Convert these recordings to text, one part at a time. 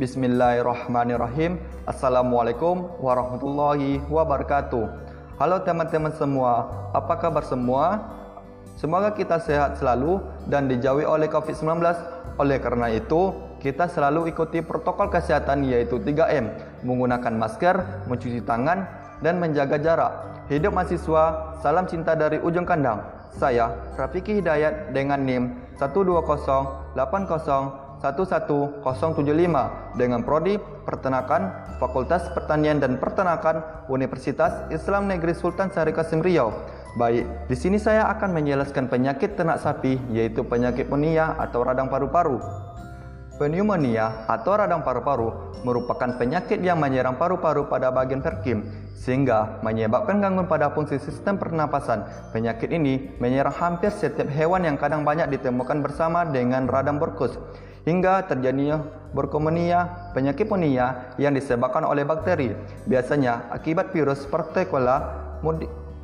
Bismillahirrahmanirrahim. Assalamualaikum warahmatullahi wabarakatuh. Halo teman-teman semua, apa kabar semua? Semoga kita sehat selalu dan dijauhi oleh COVID-19. Oleh karena itu, kita selalu ikuti protokol kesehatan yaitu 3M, menggunakan masker, mencuci tangan, dan menjaga jarak. Hidup mahasiswa, salam cinta dari ujung kandang. Saya, Rafiki Hidayat dengan NIM 12080 11075 dengan prodi Peternakan Fakultas Pertanian dan Peternakan Universitas Islam Negeri Sultan Syarif Kasim Riau. Baik, di sini saya akan menjelaskan penyakit ternak sapi yaitu penyakit pneumonia atau radang paru-paru. Pneumonia atau radang paru-paru merupakan penyakit yang menyerang paru-paru pada bagian perkim sehingga menyebabkan gangguan pada fungsi sistem pernapasan. Penyakit ini menyerang hampir setiap hewan yang kadang banyak ditemukan bersama dengan radang berkus hingga terjadinya berkomunia penyakit pneumonia yang disebabkan oleh bakteri biasanya akibat virus Particula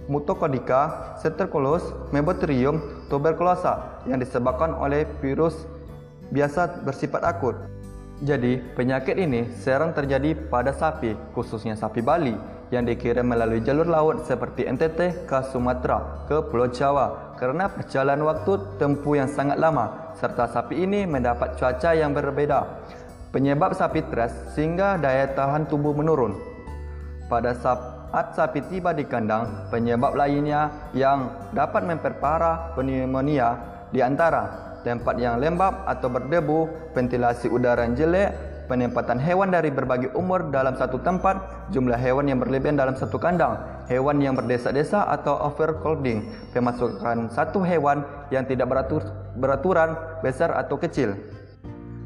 mutokondika, Streptococcus, Mesothelium tuberculosa yang disebabkan oleh virus biasa bersifat akut. Jadi, penyakit ini sering terjadi pada sapi, khususnya sapi Bali, yang dikirim melalui jalur laut seperti NTT ke Sumatera ke Pulau Jawa kerana perjalanan waktu tempuh yang sangat lama serta sapi ini mendapat cuaca yang berbeda. Penyebab sapi stres sehingga daya tahan tubuh menurun. Pada saat sapi tiba di kandang, penyebab lainnya yang dapat memperparah pneumonia di antara tempat yang lembab atau berdebu, ventilasi udara yang jelek, penempatan hewan dari berbagai umur dalam satu tempat, jumlah hewan yang berlebihan dalam satu kandang, hewan yang berdesa-desa atau overcrowding, pemasukan satu hewan yang tidak beratur, beraturan, besar atau kecil.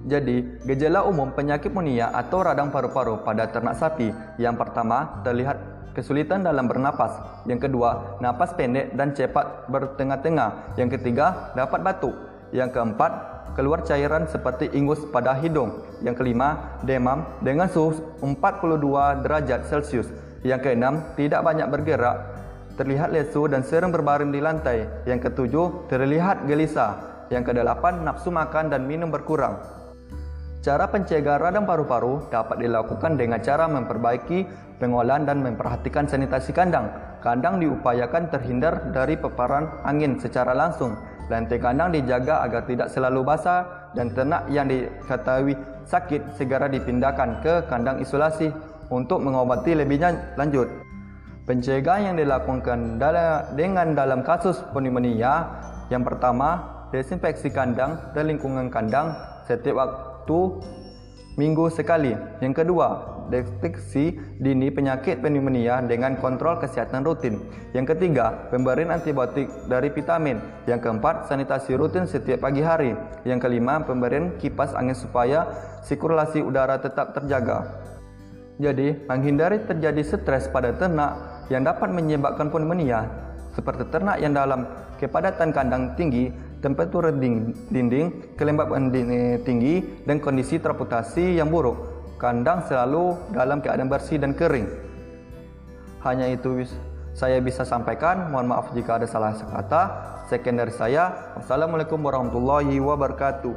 Jadi, gejala umum penyakit pneumonia atau radang paru-paru pada ternak sapi. Yang pertama terlihat kesulitan dalam bernapas, yang kedua napas pendek dan cepat bertengah-tengah, yang ketiga dapat batuk, yang keempat, keluar cairan seperti ingus pada hidung. Yang kelima, demam dengan suhu 42 derajat Celcius. Yang keenam, tidak banyak bergerak, terlihat lesu dan sering berbaring di lantai. Yang ketujuh, terlihat gelisah. Yang kedelapan, nafsu makan dan minum berkurang. Cara pencegahan radang paru-paru dapat dilakukan dengan cara memperbaiki pengolahan dan memperhatikan sanitasi kandang. Kandang diupayakan terhindar dari paparan angin secara langsung Lantai kandang dijaga agar tidak selalu basah dan ternak yang diketahui sakit segera dipindahkan ke kandang isolasi untuk mengobati lebih lanjut. Pencegahan yang dilakukan dengan dalam kasus pneumonia yang pertama, desinfeksi kandang dan lingkungan kandang setiap waktu minggu sekali. Yang kedua, deteksi dini penyakit pneumonia dengan kontrol kesehatan rutin. Yang ketiga, pemberian antibiotik dari vitamin. Yang keempat, sanitasi rutin setiap pagi hari. Yang kelima, pemberian kipas angin supaya sirkulasi udara tetap terjaga. Jadi, menghindari terjadi stres pada ternak yang dapat menyebabkan pneumonia, seperti ternak yang dalam kepadatan kandang tinggi temperatur dinding, kelembaban tinggi, dan kondisi transportasi yang buruk. Kandang selalu dalam keadaan bersih dan kering. Hanya itu saya bisa sampaikan. Mohon maaf jika ada salah kata. Sekian dari saya. Wassalamualaikum warahmatullahi wabarakatuh.